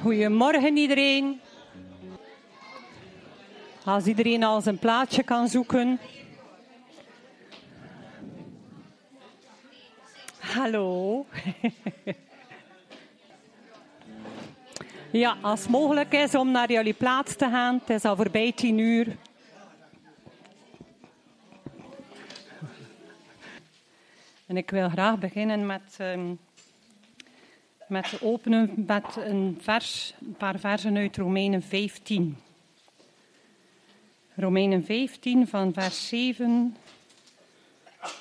Goedemorgen iedereen. Als iedereen al zijn plaatsje kan zoeken. Hallo. Ja, als het mogelijk is om naar jullie plaats te gaan. Het is al voorbij tien uur. En ik wil graag beginnen met, um, met openen met een, vers, een paar versen uit Romeinen 15. Romeinen 15 van vers 7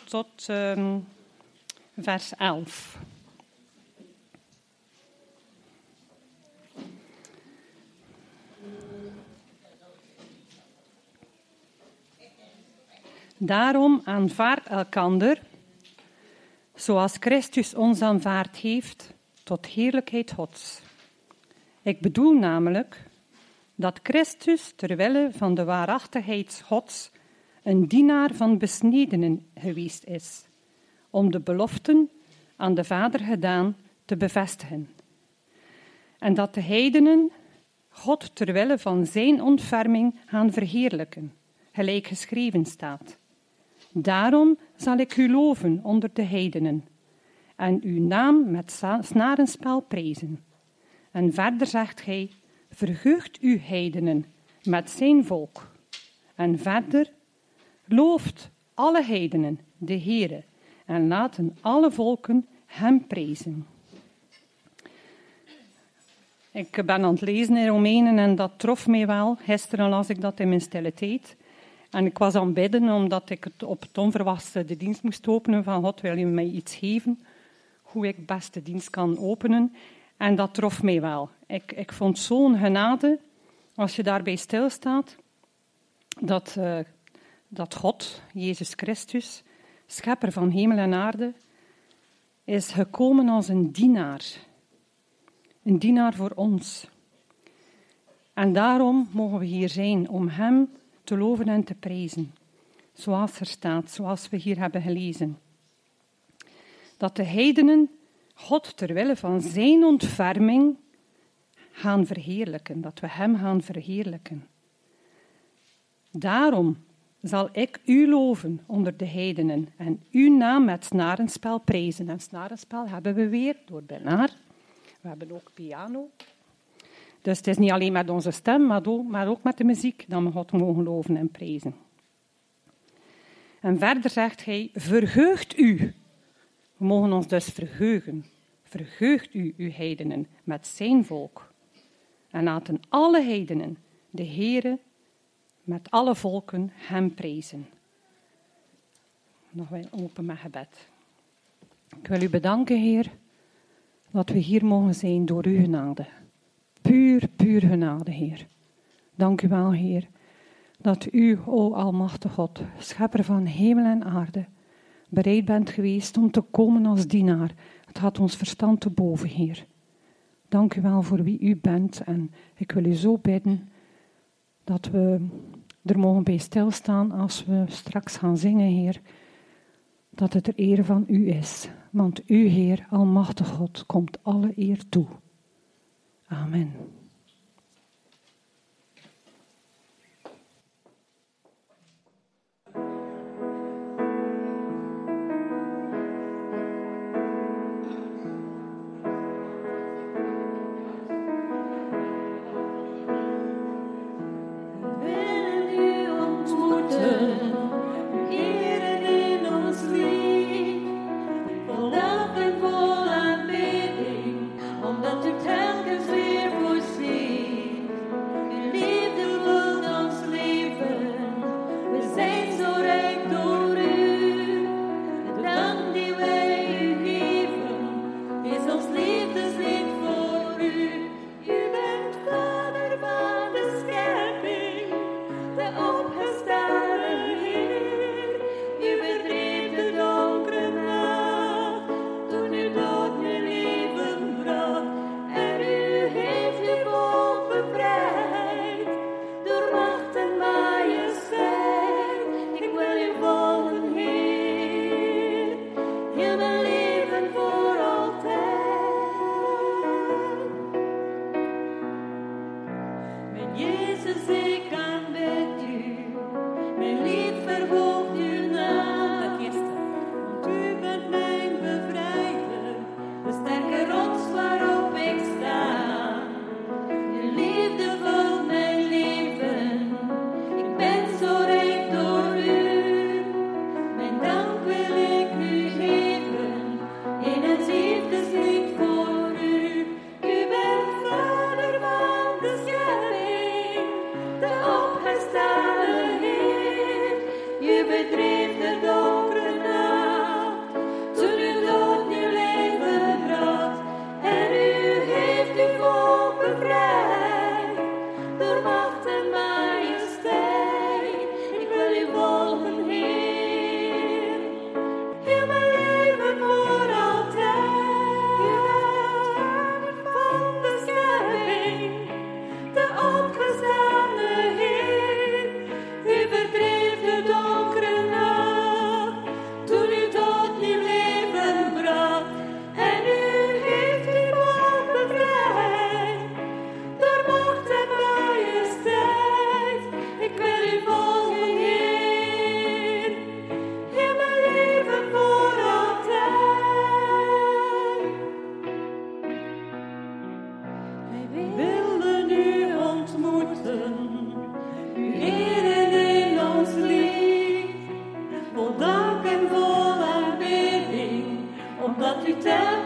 tot um, vers 11. Daarom aanvaard elkander, zoals Christus ons aanvaard heeft, tot heerlijkheid Gods. Ik bedoel namelijk dat Christus, terwille van de waarachtigheid Gods, een dienaar van besnedenen geweest is, om de beloften aan de Vader gedaan te bevestigen. En dat de heidenen God terwille van zijn ontferming gaan verheerlijken, gelijk geschreven staat. Daarom zal ik u loven onder de heidenen en uw naam met snarenspel prezen. En verder zegt hij, verheugt u heidenen met zijn volk. En verder, looft alle heidenen de Heere en laten alle volken hem prezen. Ik ben aan het lezen in Romeinen en dat trof mij wel. Gisteren las ik dat in mijn stille tijd. En ik was aan het bidden omdat ik het op het onverwachte de dienst moest openen van God, wil je mij iets geven? Hoe ik best de dienst kan openen. En dat trof mij wel. Ik, ik vond zo'n genade, als je daarbij stilstaat, dat, uh, dat God, Jezus Christus, schepper van hemel en aarde, is gekomen als een dienaar. Een dienaar voor ons. En daarom mogen we hier zijn, om Hem te loven en te prijzen. Zoals er staat, zoals we hier hebben gelezen. Dat de heidenen God terwille van zijn ontferming gaan verheerlijken, dat we Hem gaan verheerlijken. Daarom zal ik u loven onder de heidenen en uw naam met snarenspel prijzen. En snarenspel hebben we weer door Bernard. We hebben ook piano. Dus het is niet alleen met onze stem, maar ook, met de muziek dat we God mogen loven en prijzen. En verder zegt hij, verheugt u. We mogen ons dus verheugen. Verheugt u, uw heidenen, met zijn volk. En laten alle heidenen de Heere met alle volken hem prijzen. Nog wel open met gebed. Ik wil u bedanken, Heer, dat we hier mogen zijn door uw genade. Puur, puur genade, Heer. Dank u wel, Heer, dat u, o Almachtige God, schepper van hemel en aarde, bereid bent geweest om te komen als dienaar. Het had ons verstand te boven, Heer. Dank u wel voor wie u bent en ik wil u zo bidden dat we er mogen bij stilstaan als we straks gaan zingen, Heer, dat het er eer van u is. Want u, Heer, Almachtig God, komt alle eer toe. Amen. Willen u ontmoeten. U eren in ons lief, vol dank en vol aanbidding, omdat u telkens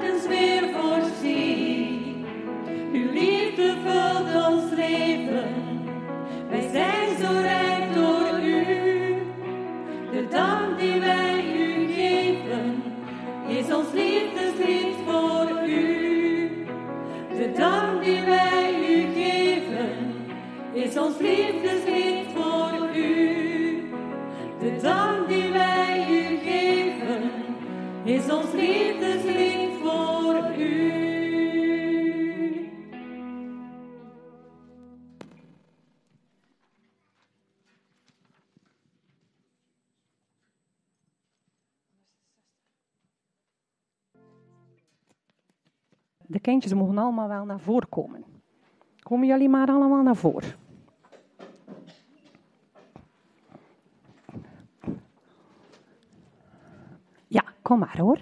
kindjes mogen allemaal wel naar voren komen. Komen jullie maar allemaal naar voren. Ja, kom maar hoor.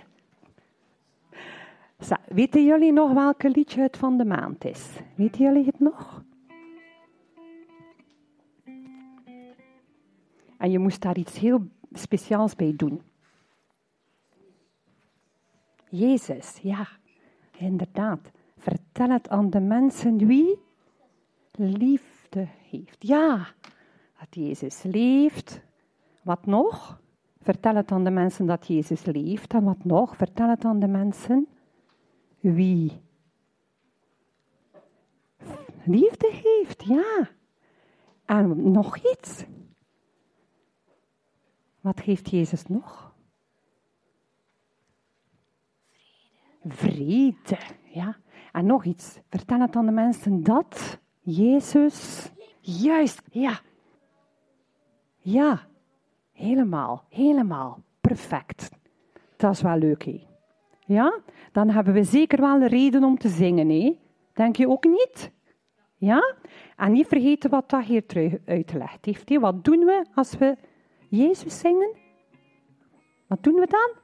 Weten jullie nog welke liedje het van de maand is? Weten jullie het nog? En je moest daar iets heel speciaals bij doen. Jezus, ja, inderdaad. Vertel het aan de mensen wie liefde heeft. Ja, dat Jezus leeft. Wat nog? Vertel het aan de mensen dat Jezus leeft. En wat nog? Vertel het aan de mensen wie liefde heeft. Ja. En nog iets. Wat geeft Jezus nog? Vrede. Ja. En nog iets. Vertel het aan de mensen dat Jezus. Juist. Ja. Ja. Helemaal. Helemaal. Perfect. Dat is wel leuk? Ja? Dan hebben we zeker wel een reden om te zingen, hè? Denk je ook niet? Ja? En niet vergeten wat dat hier uitgelegd heeft. Wat doen we als we Jezus zingen? Wat doen we dan?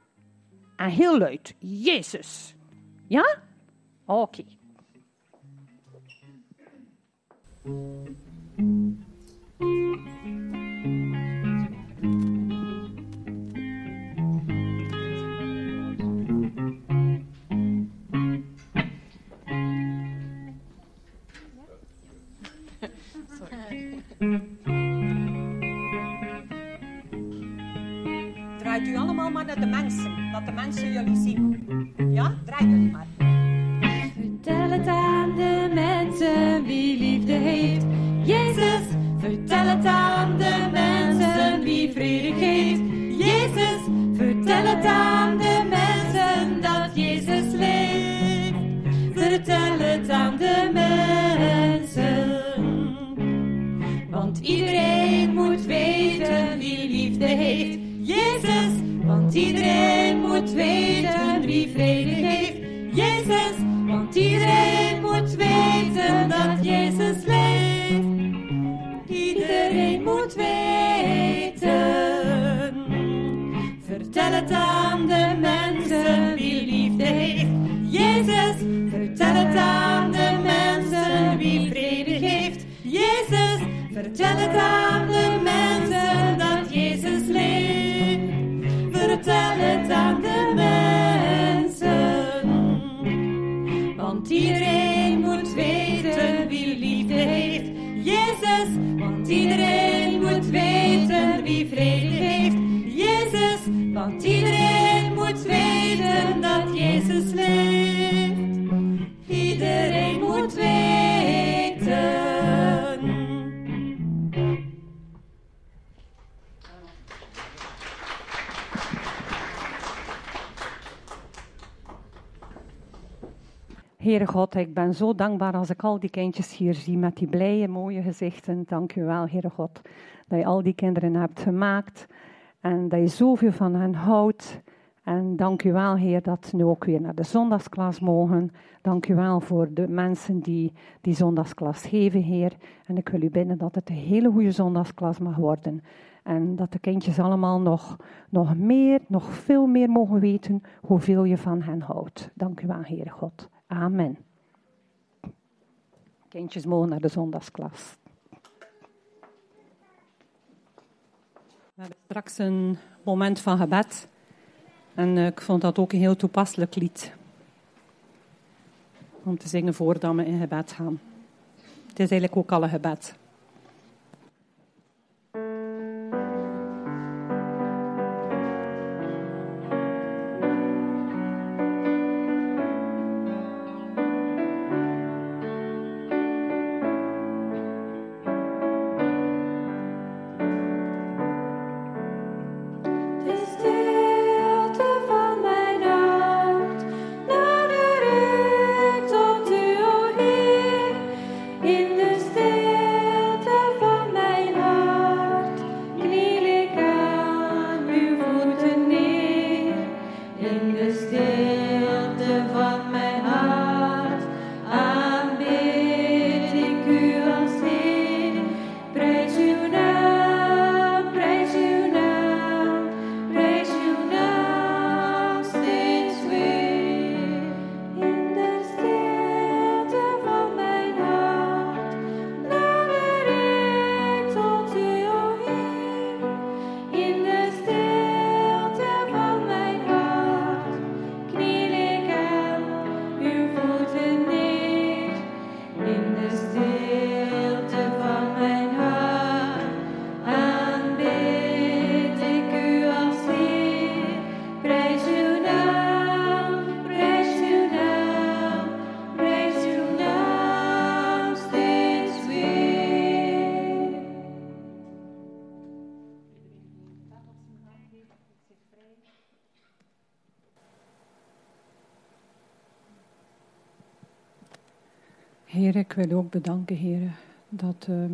En heel luid, Jezus. Ja? Oké. Draait u allemaal maar naar de mensen, dat de mensen jullie zien. Ja? Draai jullie maar. Vertel het aan de mensen wie liefde heeft. Jezus, vertel het aan de mensen wie vrede geeft. Jezus, vertel het aan de mensen dat Jezus leeft. Vertel het aan de mensen. Want iedereen moet weten wie liefde heeft. Jezus, want iedereen moet weten wie vrede geeft. Jezus, want iedereen moet weten dat Jezus leeft. Iedereen moet weten. Vertel het aan de mensen wie liefde heeft. Jezus, vertel het aan de mensen wie vrede geeft. Jezus, vertel het aan de mensen het aan de mensen. Want iedereen moet weten wie liefde heeft. Jezus, want iedereen moet weten wie vrede heeft. Jezus, want iedereen moet weten dat Jezus leeft. Heere God, ik ben zo dankbaar als ik al die kindjes hier zie met die blije, mooie gezichten. Dank u wel, Heere God, dat je al die kinderen hebt gemaakt en dat je zoveel van hen houdt. En dank u wel, Heer, dat ze nu ook weer naar de zondagsklas mogen. Dank u wel voor de mensen die die zondagsklas geven, Heer. En ik wil u bidden dat het een hele goede zondagsklas mag worden. En dat de kindjes allemaal nog, nog meer, nog veel meer mogen weten hoeveel je van hen houdt. Dank u wel, Heere God. Amen. Kindjes mogen naar de zondagsklas. We hebben straks een moment van gebed. En eh, ik vond dat ook een heel toepasselijk lied. Om te zingen voordat we in gebed gaan. Het is eigenlijk ook al een gebed. Ik wil ook bedanken, Heer, dat, ehm,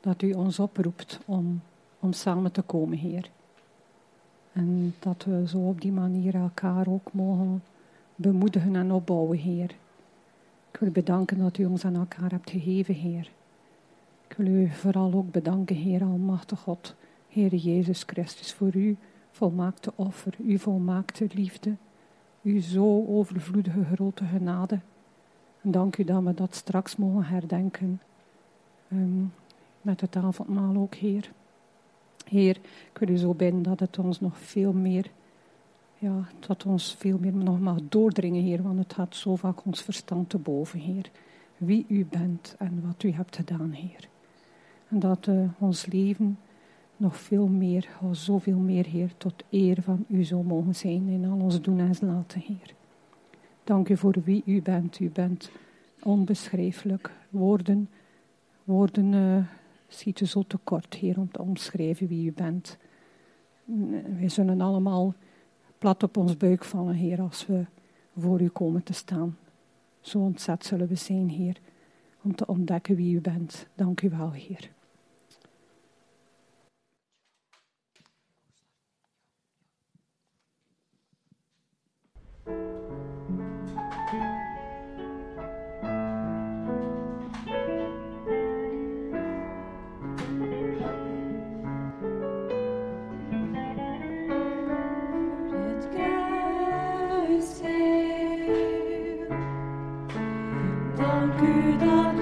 dat u ons oproept om, om samen te komen, Heer. En dat we zo op die manier elkaar ook mogen bemoedigen en opbouwen, Heer. Ik wil bedanken dat u ons aan elkaar hebt gegeven, Heer. Ik wil u vooral ook bedanken, Heer, Almachtig God, Heer Jezus Christus, voor uw volmaakte offer, uw volmaakte liefde, uw zo overvloedige grote genade. Dank u dat we dat straks mogen herdenken. ehm, met het avondmaal ook, Heer. Heer, ik wil u zo bidden dat het ons nog veel meer, ja, dat ons veel meer nog mag doordringen, Heer. Want het gaat zo vaak ons verstand te boven, Heer. Wie u bent en wat u hebt gedaan, Heer. En dat eh, ons leven nog veel meer, zoveel meer, Heer, tot eer van u zou mogen zijn in al ons doen en laten, Heer. Dank u voor wie u bent. U bent onbeschrijfelijk. Woorden, woorden eh, schieten zo tekort, Heer, om te omschrijven wie u bent. We zullen allemaal plat op ons buik vallen, Heer, als we voor u komen te staan. Zo ontzet zullen we zijn, Heer, om te ontdekken wie u bent. Dank u wel, Heer. Dank u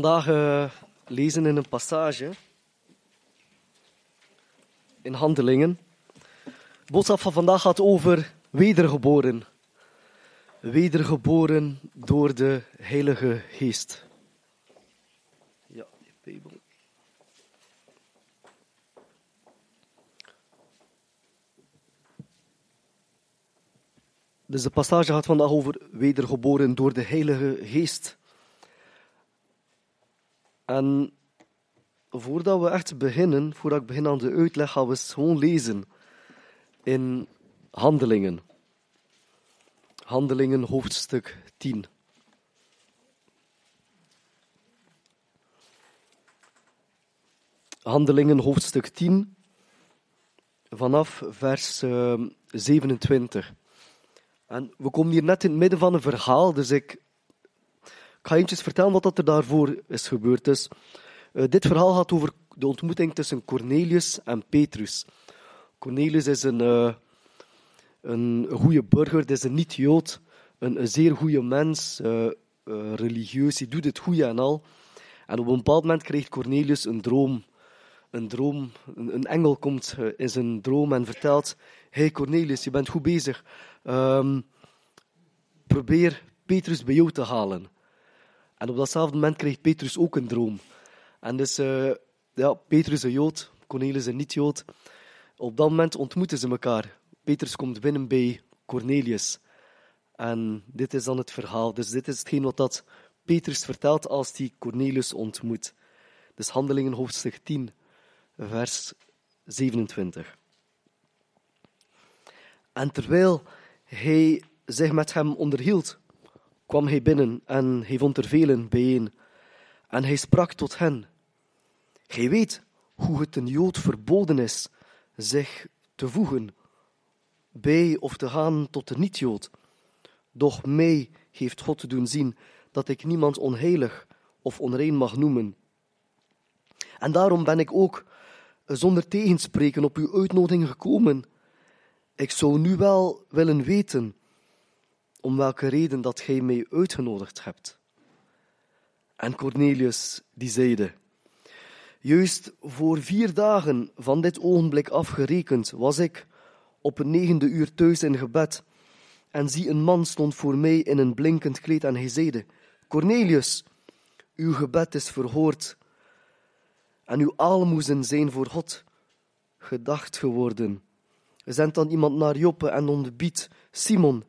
vandaag eh, lezen in een passage in Handelingen. De boodschap van vandaag gaat over wedergeboren. Wedergeboren door de Heilige Geest. Ja. Dus de passage gaat vandaag over wedergeboren door de Heilige Geest. En voordat we echt beginnen, voordat ik begin aan de uitleg, gaan we gewoon lezen in Handelingen. Handelingen hoofdstuk 10. Handelingen hoofdstuk 10, vanaf vers eh, 27. En we komen hier net in het midden van een verhaal, dus ik, ik ga eventjes vertellen wat dat er daarvoor is gebeurd. Dus, dit verhaal gaat over de ontmoeting tussen Cornelius en Petrus. Cornelius is een, eh, een goede burger, het is een niet-Jood, een, zeer goede mens, eh, religieus, hij doet het goede en al. En op een bepaald moment krijgt Cornelius een droom. Een droom, een, engel komt in zijn droom en vertelt: Hey Cornelius, je bent goed bezig. Ehm, probeer Petrus bij jou te halen. En op datzelfde moment krijgt Petrus ook een droom. En dus, eh, ja, Petrus een Jood, Cornelius een niet-Jood. Op dat moment ontmoeten ze elkaar. Petrus komt binnen bij Cornelius. En dit is dan het verhaal. Dus dit is hetgeen wat dat Petrus vertelt als hij Cornelius ontmoet. Dus Handelingen hoofdstuk 10, vers 27. En terwijl hij zich met hem onderhield, kwam hij binnen en hij vond er velen bijeen. En hij sprak tot hen: Gij weet hoe het een Jood verboden is zich te voegen bij of te gaan tot de niet-Jood. Doch mij heeft God te doen zien dat ik niemand onheilig of onrein mag noemen. En daarom ben ik ook zonder tegenspreken op uw uitnodiging gekomen. Ik zou nu wel willen weten om welke reden dat gij mij uitgenodigd hebt. En Cornelius die zeide, juist voor vier dagen van dit ogenblik afgerekend was ik op een negende uur thuis in gebed en zie een man stond voor mij in een blinkend kleed en hij zeide, Cornelius, uw gebed is verhoord en uw aalmoezen zijn voor God gedacht geworden. Zend dan iemand naar Joppe en ontbiedt Simon,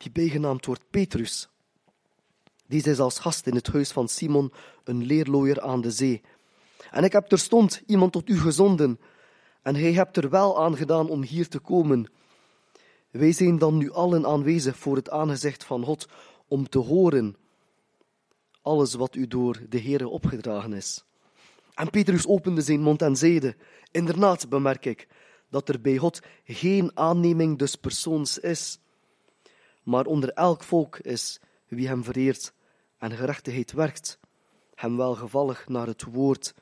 die bijgenaamd wordt Petrus. Deze is als gast in het huis van Simon, een leerlooier aan de zee. En ik heb terstond iemand tot u gezonden, en hij hebt er wel aan gedaan om hier te komen. Wij zijn dan nu allen aanwezig voor het aangezicht van God, om te horen alles wat u door de Heere opgedragen is. En Petrus opende zijn mond en zeide, inderdaad bemerk ik, dat er bij God geen aanneming des persoons is, maar onder elk volk is wie hem vereert en gerechtigheid werkt, hem welgevallig naar het woord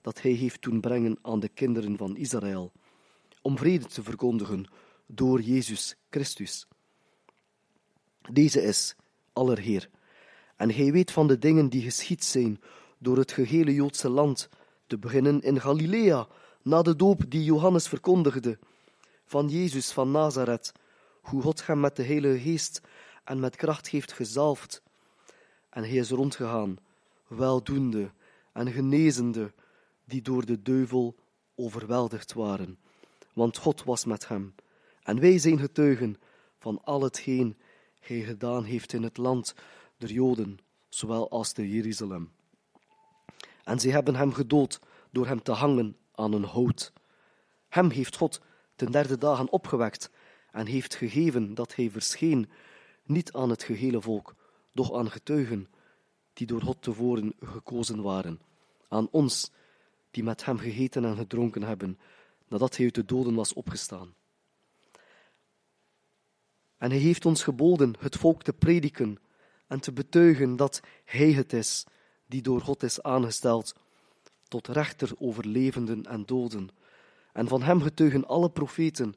dat hij heeft doen brengen aan de kinderen van Israël, om vrede te verkondigen door Jezus Christus. Deze is allerheer, en hij weet van de dingen die geschied zijn door het gehele Joodse land, te beginnen in Galilea, na de doop die Johannes verkondigde, van Jezus van Nazareth, hoe God hem met de Heilige Geest en met kracht heeft gezalfd. En hij is rondgegaan, weldoende en genezende, die door de duivel overweldigd waren. Want God was met hem. En wij zijn getuigen van al hetgeen hij gedaan heeft in het land der Joden, zowel als te Jeruzalem. En zij hebben hem gedood door hem te hangen aan een hout. Hem heeft God ten derde dagen opgewekt en heeft gegeven dat hij verscheen, niet aan het gehele volk, doch aan getuigen die door God tevoren gekozen waren, aan ons die met hem gegeten en gedronken hebben, nadat hij uit de doden was opgestaan. En hij heeft ons geboden het volk te prediken en te betuigen dat hij het is die door God is aangesteld tot rechter over levenden en doden. En van hem getuigen alle profeten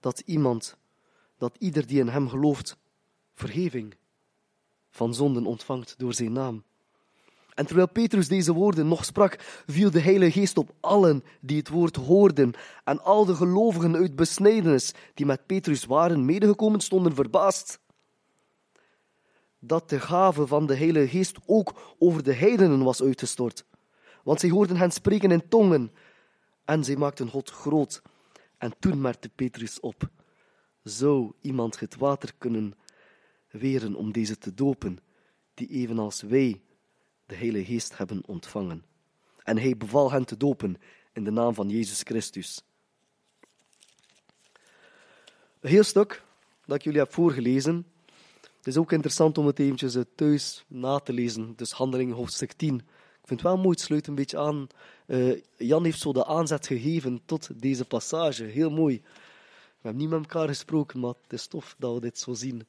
dat iemand, dat ieder die in hem gelooft, vergeving van zonden ontvangt door zijn naam. En terwijl Petrus deze woorden nog sprak, viel de Heilige Geest op allen die het woord hoorden. En al de gelovigen uit besnijdenis die met Petrus waren medegekomen, stonden verbaasd. Dat de gave van de Heilige Geest ook over de heidenen was uitgestort. Want zij hoorden hen spreken in tongen. En zij maakten God groot. En toen merkte Petrus op: Zou iemand het water kunnen weren om deze te dopen, die evenals wij de Heilige Geest hebben ontvangen. En hij beval hen te dopen in de naam van Jezus Christus. Een heel stuk dat ik jullie heb voorgelezen. Het is ook interessant om het eventjes thuis na te lezen. Dus handelingen hoofdstuk 10. Vind het wel mooi, het sluit een beetje aan. Uh, Jan heeft zo de aanzet gegeven tot deze passage. Heel mooi. We hebben niet met elkaar gesproken, maar het is tof dat we dit zo zien.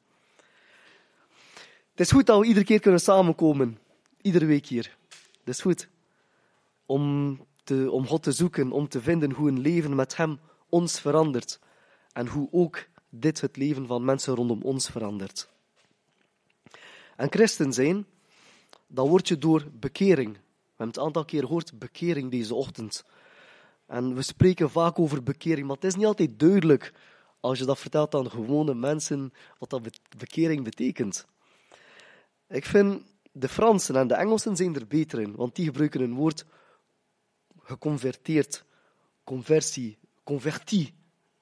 Het is goed dat we iedere keer kunnen samenkomen iedere week hier. Dat is goed. Om, te, om God te zoeken, om te vinden hoe een leven met Hem ons verandert. En hoe ook dit het leven van mensen rondom ons verandert. En christen zijn, dat word je door bekering. Hebben het aantal keer gehoord, bekering deze ochtend. En we spreken vaak over bekering, maar het is niet altijd duidelijk als je dat vertelt aan gewone mensen wat dat bekering betekent. Ik vind de Fransen en de Engelsen zijn er beter in, want die gebruiken een woord geconverteerd, conversie, converti.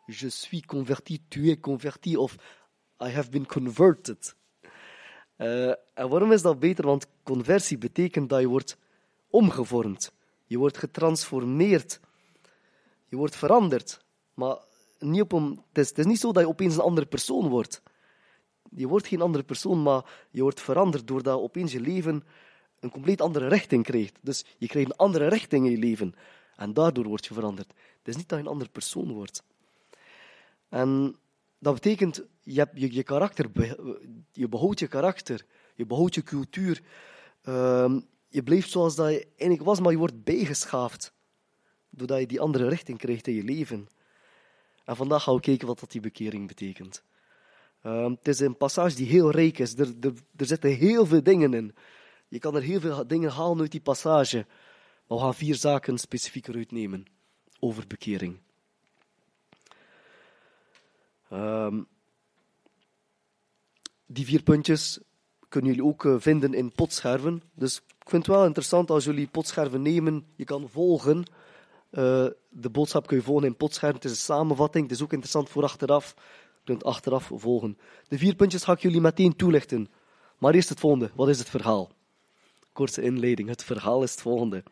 Je suis converti, tu es converti of I have been converted. Uh, en waarom is dat beter? Want conversie betekent dat je wordt omgevormd. Je wordt getransformeerd. Je wordt veranderd. Maar niet op een, het, is, het is niet zo dat je opeens een andere persoon wordt. Je wordt geen andere persoon, maar je wordt veranderd doordat opeens je leven een compleet andere richting krijgt. Dus je krijgt een andere richting in je leven. En daardoor word je veranderd. Het is niet dat je een andere persoon wordt. En dat betekent, je, hebt je, je karakter, je behoudt je karakter, je behoudt je cultuur. Uh, je blijft zoals dat je eigenlijk was, maar je wordt bijgeschaafd. Doordat je die andere richting krijgt in je leven. En vandaag gaan we kijken wat dat die bekering betekent. Um, het is een passage die heel rijk is. Er, er, zitten heel veel dingen in. Je kan er heel veel dingen halen uit die passage. Maar we gaan vier zaken specifieker uitnemen over bekering. Um, die vier puntjes kunnen jullie ook uh, vinden in potscherven. Dus ik vind het wel interessant als jullie potscherven nemen. Je kan volgen. Uh, de boodschap kun je volgen in potscherven. Het is een samenvatting. Het is ook interessant voor achteraf kunt achteraf volgen. De vier puntjes ga ik jullie meteen toelichten. Maar eerst het volgende. Wat is het verhaal? Korte inleiding. Het verhaal is het volgende.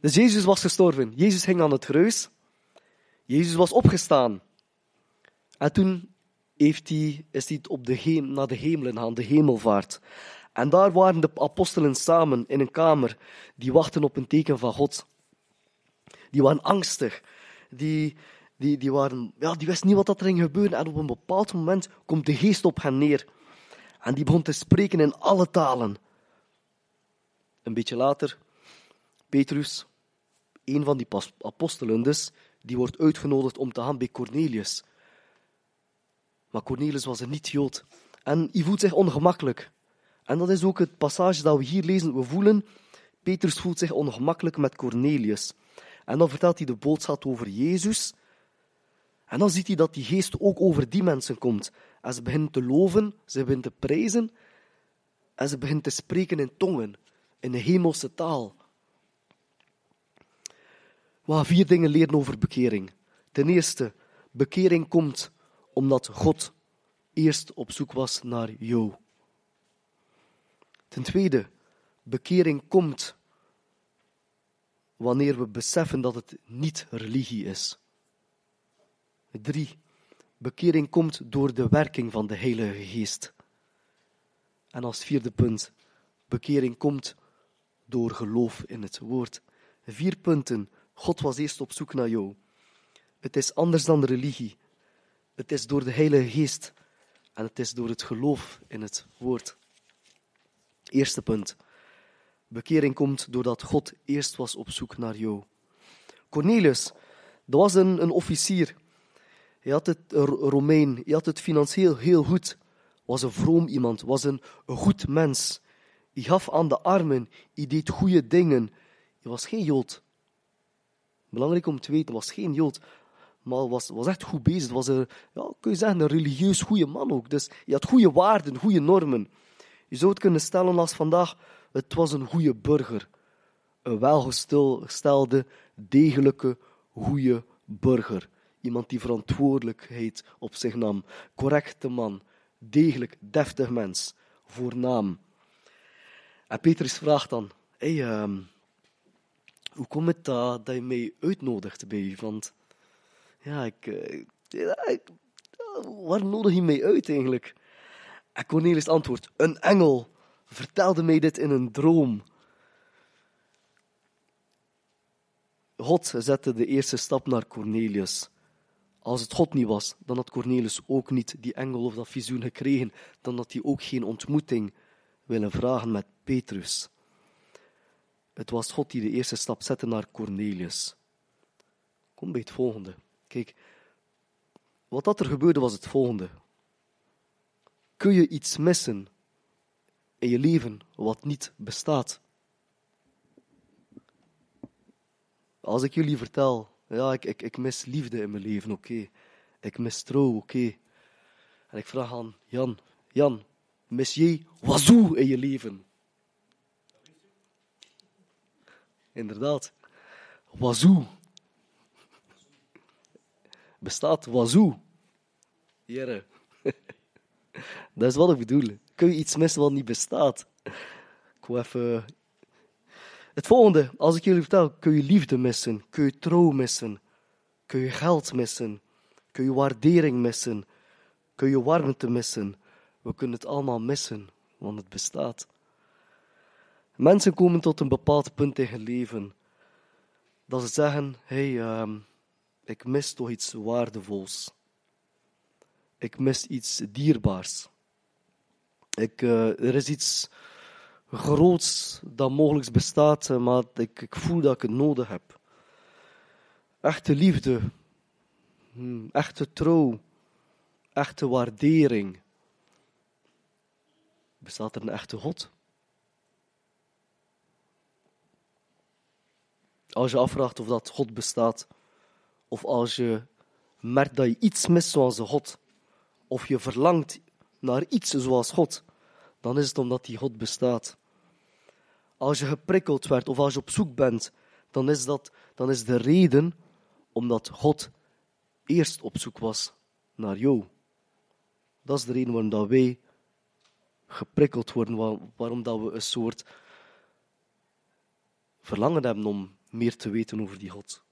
Dus Jezus was gestorven. Jezus hing aan het kruis. Jezus was opgestaan. En toen heeft hij, is hij op de heem, naar de hemelen gaan, de hemelvaart. En daar waren de apostelen samen in een kamer. Die wachten op een teken van God. Die waren angstig. Die, die, die, waren, ja, die wisten niet wat er ging gebeuren. En op een bepaald moment komt de geest op hen neer. En die begon te spreken in alle talen. Een beetje later, Petrus, een van die apostelen dus, die wordt uitgenodigd om te gaan bij Cornelius. Maar Cornelius was een niet-Jood. En hij voelt zich ongemakkelijk. En dat is ook het passage dat we hier lezen. We voelen, Petrus voelt zich ongemakkelijk met Cornelius. En dan vertelt hij de boodschap over Jezus. En dan ziet hij dat die geest ook over die mensen komt. En ze beginnen te loven, ze beginnen te prijzen. En ze beginnen te spreken in tongen, in de hemelse taal. We gaan vier dingen leren over bekering. Ten eerste, bekering komt omdat God eerst op zoek was naar jou. Ten tweede, bekering komt wanneer we beseffen dat het niet religie is. Drie, bekering komt door de werking van de Heilige Geest. En als vierde punt, bekering komt door geloof in het woord. Vier punten. God was eerst op zoek naar jou. Het is anders dan religie. Het is door de Heilige Geest. En het is door het geloof in het woord. Eerste punt. Bekering komt doordat God eerst was op zoek naar jou. Cornelius, dat was een, een officier. Hij had het Romein, hij had het financieel heel goed. Was een vroom iemand, was een, een goed mens. Hij gaf aan de armen, hij deed goede dingen. Hij was geen Jood. Belangrijk om te weten, was geen Jood. Maar was, was echt goed bezig. Was een, ja, kun je zeggen, een religieus goede man ook. Dus hij had goede waarden, goede normen. Je zou het kunnen stellen als vandaag, het was een goede burger. Een welgestelde, degelijke, goede burger. Iemand die verantwoordelijkheid op zich nam. Correcte man, degelijk, deftig mens, voornaam. En Petrus vraagt dan, hey, ehm, hoe komt het dat, dat je mij uitnodigt bij je? Want ja, ik, eh, ja, waar nodig je mij uit eigenlijk? En Cornelis antwoordt, een engel vertelde mij dit in een droom. God zette de eerste stap naar Cornelius. Als het God niet was, dan had Cornelius ook niet die engel of dat visioen gekregen. Dan had hij ook geen ontmoeting willen vragen met Petrus. Het was God die de eerste stap zette naar Cornelius. Kom bij het volgende. Kijk, wat dat er gebeurde was het volgende. Kun je iets missen in je leven wat niet bestaat? Als ik jullie vertel, ja, ik, ik, ik mis liefde in mijn leven, oké. Ik mis trouw, oké. En ik vraag aan Jan, Jan, mis jij wazoo in je leven? Inderdaad, wazoo. Bestaat wazoo. Jere. Dat is wat ik bedoel. Kun je iets missen wat niet bestaat? Ik wil even... Het volgende, als ik jullie vertel, kun je liefde missen, kun je trouw missen, kun je geld missen, kun je waardering missen, kun je warmte missen. We kunnen het allemaal missen, want het bestaat. Mensen komen tot een bepaald punt in hun leven dat ze zeggen: hey, ehm, ik mis toch iets waardevols. Ik mis iets dierbaars. Ik, eh, er is iets groots dat mogelijk bestaat, eh, maar ik, ik voel dat ik het nodig heb. Echte liefde, hmm, echte trouw, echte waardering. Bestaat er een echte God? Als je afvraagt of dat God bestaat, of als je merkt dat je iets mist zoals God, of je verlangt naar iets zoals God, dan is het omdat die God bestaat. Als je geprikkeld werd of als je op zoek bent, dan is, dat, dan is de reden omdat God eerst op zoek was naar jou. Dat is de reden waarom dat wij geprikkeld worden, waarom dat we een soort verlangen hebben om meer te weten over die God.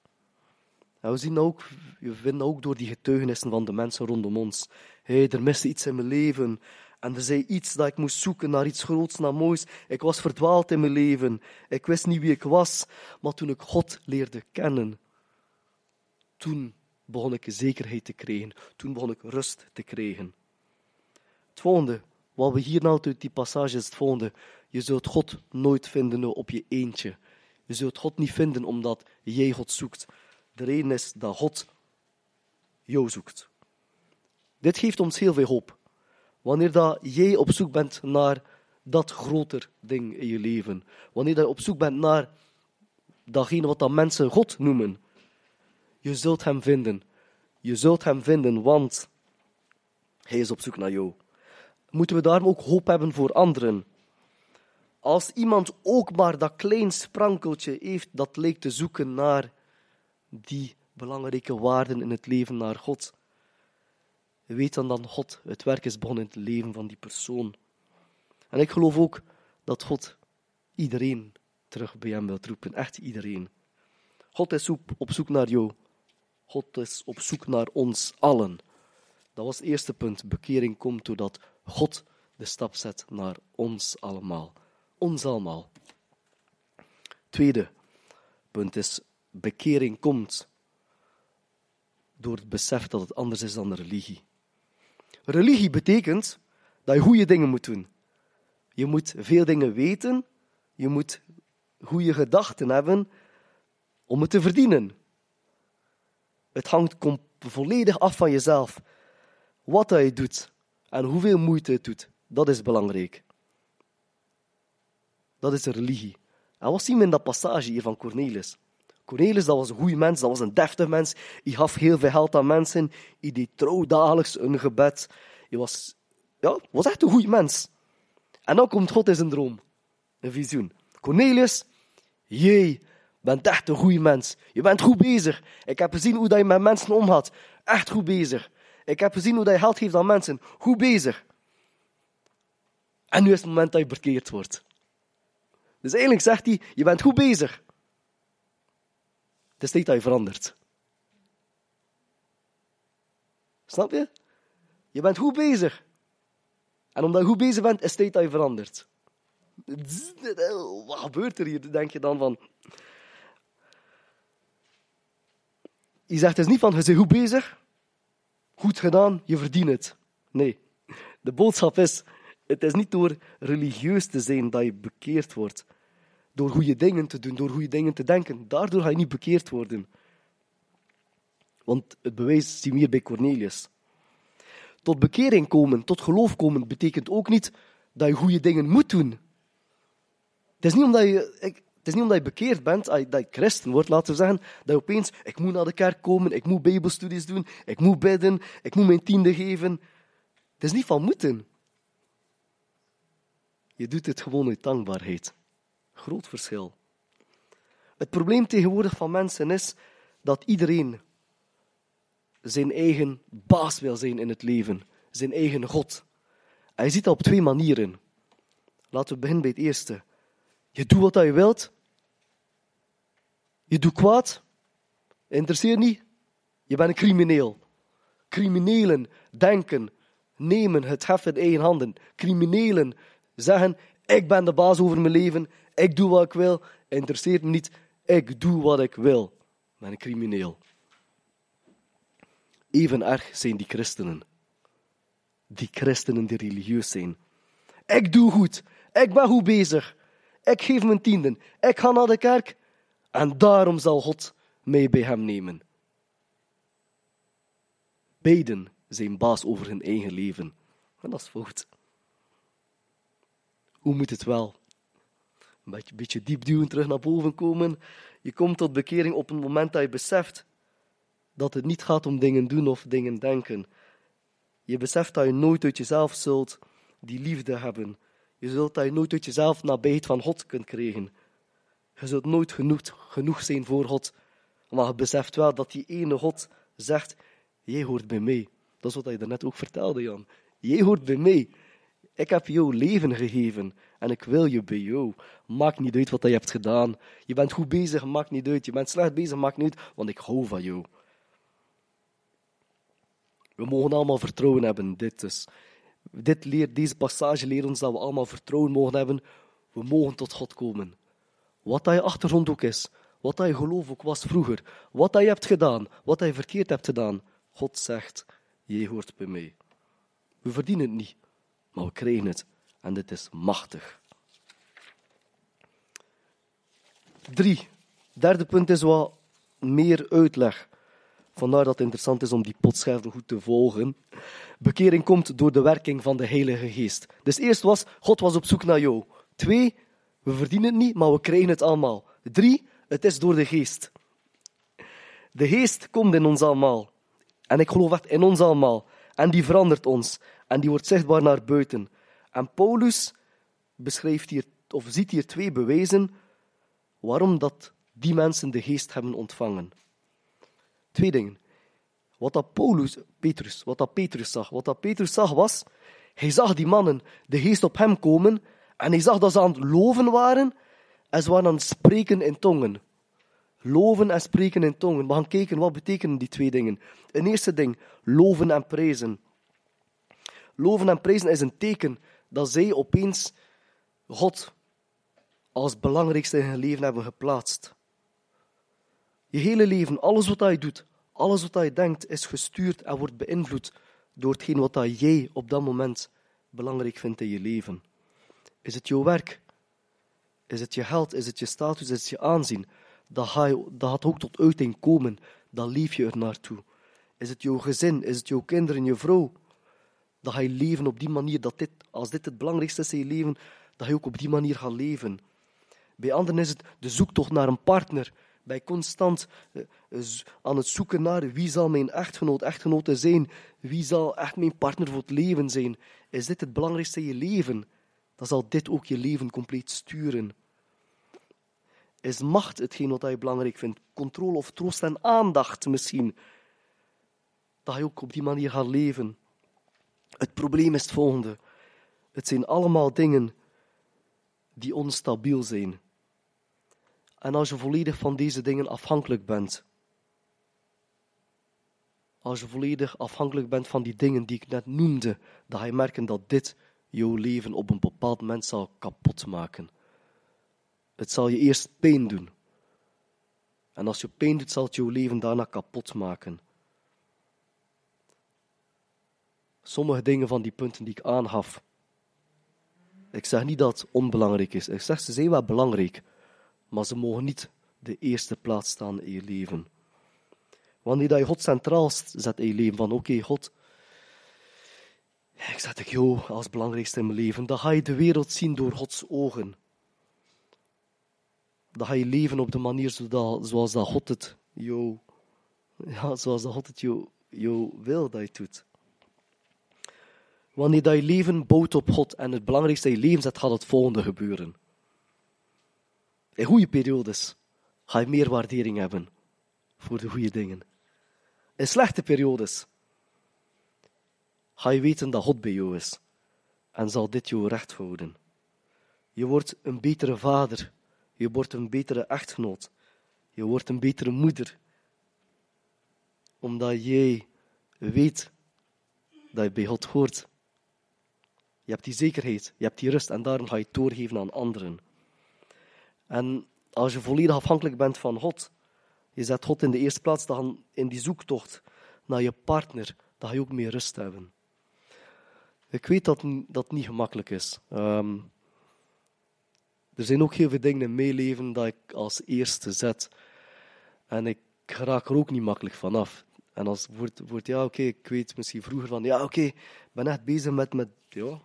En we zien ook, we vinden ook door die getuigenissen van de mensen rondom ons. Hé, er miste iets in mijn leven. En er zei iets dat ik moest zoeken naar iets groots, naar moois. Ik was verdwaald in mijn leven. Ik wist niet wie ik was. Maar toen ik God leerde kennen, toen begon ik zekerheid te krijgen. Toen begon ik rust te krijgen. Het volgende, wat we hier nou uit die passage is het. Je zult God nooit vinden op je eentje. Je zult God niet vinden omdat jij God zoekt. De reden is dat God jou zoekt. Dit geeft ons heel veel hoop. Wanneer dat jij op zoek bent naar dat groter ding in je leven. Wanneer je op zoek bent naar datgene wat dat mensen God noemen. Je zult hem vinden. Je zult hem vinden, want Hij is op zoek naar jou. Moeten we daarom ook hoop hebben voor anderen? Als iemand ook maar dat klein sprankeltje heeft dat leek te zoeken naar die belangrijke waarden in het leven naar God, weet dan dat God het werk is begonnen in het leven van die persoon. En ik geloof ook dat God iedereen terug bij hem wil roepen. Echt iedereen. God is op, zoek naar jou. God is op zoek naar ons allen. Dat was het eerste punt. Bekering komt doordat God de stap zet naar ons allemaal. Ons allemaal. Tweede punt is, bekering komt door het besef dat het anders is dan religie. Religie betekent dat je goede dingen moet doen. Je moet veel dingen weten, je moet goede gedachten hebben om het te verdienen. Het hangt volledig af van jezelf. Wat je doet en hoeveel moeite het doet, dat is belangrijk. Dat is de religie. En wat zien we in dat passage hier van Cornelis? Cornelis, dat was een goede mens, dat was een deftig mens. Hij gaf heel veel geld aan mensen. Hij deed trouw dagelijks een gebed. Hij was, ja, was echt een goede mens. En dan komt God in zijn droom. Een visioen. Cornelius, jij bent echt een goede mens. Je bent goed bezig. Ik heb gezien hoe dat je met mensen omgaat. Echt goed bezig. Ik heb gezien hoe dat je geld geeft aan mensen. Goed bezig. En nu is het moment dat je bekeerd wordt. Dus eigenlijk zegt hij, je bent goed bezig. Het is tijd dat je verandert. Snap je? Je bent goed bezig. En omdat je goed bezig bent, is het tijd dat je verandert. Wat gebeurt er hier? Denk je dan van. Je zegt dus niet van, je bent goed bezig, goed gedaan, je verdient het. Nee, de boodschap is, het is niet door religieus te zijn dat je bekeerd wordt. Door goede dingen te doen, door goede dingen te denken. Daardoor ga je niet bekeerd worden. Want het bewijs zien we hier bij Cornelius. Tot bekering komen, tot geloof komen, betekent ook niet dat je goede dingen moet doen. Het is niet omdat je, ik- het is niet omdat je bekeerd bent, dat je- christen wordt, laten we zeggen, dat je opeens, ik moet naar de kerk komen, ik moet bijbelstudies doen, ik moet bidden, ik moet mijn tiende geven. Het is niet van moeten. Je doet het gewoon uit dankbaarheid. Groot verschil. Het probleem tegenwoordig van mensen is dat iedereen zijn eigen baas wil zijn in het leven, zijn eigen God. En je ziet dat op twee manieren. Laten we beginnen bij het eerste. Je doet wat je wilt. Je doet kwaad. Interesseert niet. Je bent een crimineel. Criminelen denken, nemen het heft in eigen handen. Criminelen zeggen, ik ben de baas over mijn leven. Ik doe wat ik wil. Interesseert me niet. Ik doe wat ik wil. Ik ben een crimineel. Even erg zijn die christenen. Die christenen die religieus zijn. Ik doe goed. Ik ben goed bezig. Ik geef mijn tienden. Ik ga naar de kerk. En daarom zal God mij bij hem nemen. Beiden zijn baas over hun eigen leven. En dat is fout. Hoe moet het wel? Een beetje, beetje diep duwen, terug naar boven komen. Je komt tot bekering op het moment dat je beseft dat het niet gaat om dingen doen of dingen denken. Je beseft dat je nooit uit jezelf zult die liefde hebben. Je zult dat je nooit uit jezelf nabijheid van God kunt krijgen. Je zult nooit genoeg, genoeg zijn voor God. Maar je beseft wel dat die ene God zegt, jij hoort bij mij. Dat is wat je daarnet ook vertelde, Jan. Jij hoort bij mij. Ik heb jou leven gegeven en ik wil je bij jou. Maakt niet uit wat je hebt gedaan. Je bent goed bezig, maakt niet uit. Je bent slecht bezig, maakt niet uit, want ik hou van jou. We mogen allemaal vertrouwen hebben. Dit, is, dit leert, deze passage leert ons dat we allemaal vertrouwen mogen hebben. We mogen tot God komen. Wat dat je achtergrond ook is, wat dat je geloof ook was vroeger, wat dat je hebt gedaan, wat dat je verkeerd hebt gedaan. God zegt, jij hoort bij mij. We verdienen het niet, maar we krijgen het. En dit is machtig. Drie. Derde punt is wat meer uitleg. Vandaar dat het interessant is om die potscherven goed te volgen. Bekering komt door de werking van de Heilige Geest. Dus eerst was, God was op zoek naar jou. Twee, we verdienen het niet, maar we krijgen het allemaal. Drie, het is door de Geest. De Geest komt in ons allemaal. En ik geloof echt in ons allemaal. En die verandert ons. En die wordt zichtbaar naar buiten. En Paulus beschrijft hier, of ziet hier twee bewijzen waarom dat die mensen de geest hebben ontvangen. Twee dingen. Wat dat Paulus, Petrus, wat dat Petrus zag. Wat dat Petrus zag was, hij zag die mannen de geest op hem komen en hij zag dat ze aan het loven waren en ze waren aan het spreken in tongen. Loven en spreken in tongen. We gaan kijken wat betekenen die twee dingen. Een eerste ding, loven en prijzen. Loven en prijzen is een teken dat zij opeens God als belangrijkste in hun leven hebben geplaatst. Je hele leven, alles wat je doet, alles wat je denkt, is gestuurd en wordt beïnvloed door hetgeen wat jij op dat moment belangrijk vindt in je leven. Is het jouw werk? Is het je geld? Is het je status? Is het je aanzien? Dat, ga je, dat gaat ook tot uiting komen. Dan leef je er naartoe. Is het jouw gezin? Is het jouw kinderen, je vrouw? Dat ga je leven op die manier. Dat dit, als dit het belangrijkste is in je leven, dat je ook op die manier gaat leven. Bij anderen is het de zoektocht naar een partner. Bij constant eh, aan het zoeken naar wie zal mijn echtgenoot, echtgenote zijn. Wie zal echt mijn partner voor het leven zijn. Is dit het belangrijkste in je leven? Dan zal dit ook je leven compleet sturen. Is macht hetgeen wat je belangrijk vindt? Controle of troost en aandacht misschien? Dat je ook op die manier gaat leven. Het probleem is het volgende. Het zijn allemaal dingen die onstabiel zijn. En als je volledig van deze dingen afhankelijk bent, als je volledig afhankelijk bent van die dingen die ik net noemde, dan ga je merken dat dit jouw leven op een bepaald moment zal kapot maken. Het zal je eerst pijn doen. En als je pijn doet, zal het jouw leven daarna kapot maken. Sommige dingen van die punten die ik aangaf. Ik zeg niet dat het onbelangrijk is. Ik zeg ze zijn wel belangrijk. Maar ze mogen niet de eerste plaats staan in je leven. Wanneer je God centraal zet in je leven, van oké, God, ik zet ik jou als belangrijkste in mijn leven, dan ga je de wereld zien door Gods ogen. Dan ga je leven op de manier zoals dat God het jou, ja, zoals dat God het jou, jou wil dat je doet. Wanneer dat je leven bouwt op God en het belangrijkste in je leven zet, gaat het volgende gebeuren. In goede periodes ga je meer waardering hebben voor de goede dingen. In slechte periodes ga je weten dat God bij jou is en zal dit jou recht houden. Je wordt een betere vader, je wordt een betere echtgenoot, je wordt een betere moeder, omdat jij weet dat je bij God hoort. Je hebt die zekerheid, je hebt die rust en daarom ga je het doorgeven aan anderen. En als je volledig afhankelijk bent van God, je zet God in de eerste plaats, dan in die zoektocht naar je partner, dan ga je ook meer rust hebben. Ik weet dat dat niet gemakkelijk is. Ehm, er zijn ook heel veel dingen in mijn leven dat ik als eerste zet. En ik raak er ook niet makkelijk vanaf. En als wordt, wordt ja, oké, ik weet misschien vroeger van, ja, oké, ik ben echt bezig met, met ja,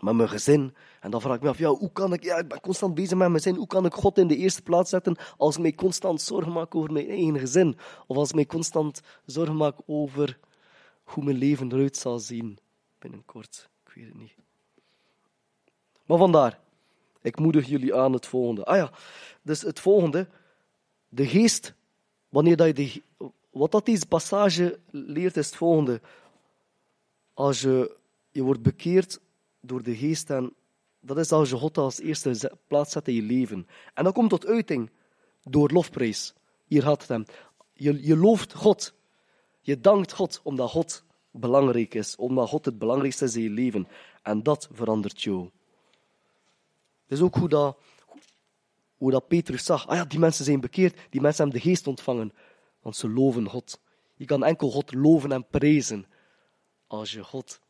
met mijn gezin. En dan vraag ik me af, ja, hoe kan ik, ja, ik ben constant bezig met mijn gezin, hoe kan ik God in de eerste plaats zetten als ik mij constant zorgen maak over mijn eigen gezin? Of als ik mij constant zorgen maak over hoe mijn leven eruit zal zien binnenkort. Ik weet het niet. Maar vandaar, ik moedig jullie aan het volgende. Ah ja, dus het volgende, de geest, wanneer dat je de, wat dat deze passage leert, is het volgende. Als je, je wordt bekeerd door de geest en dat is als je God als eerste plaats zet in je leven. En dat komt tot uiting door lofprijs. Hier had het hem. Je, je looft God. Je dankt God omdat God belangrijk is, omdat God het belangrijkste is in je leven. En dat verandert jou. Het is ook hoe dat, hoe dat Petrus zag. Ah ja, die mensen zijn bekeerd, die mensen hebben de geest ontvangen, want ze loven God. Je kan enkel God loven en prijzen als je God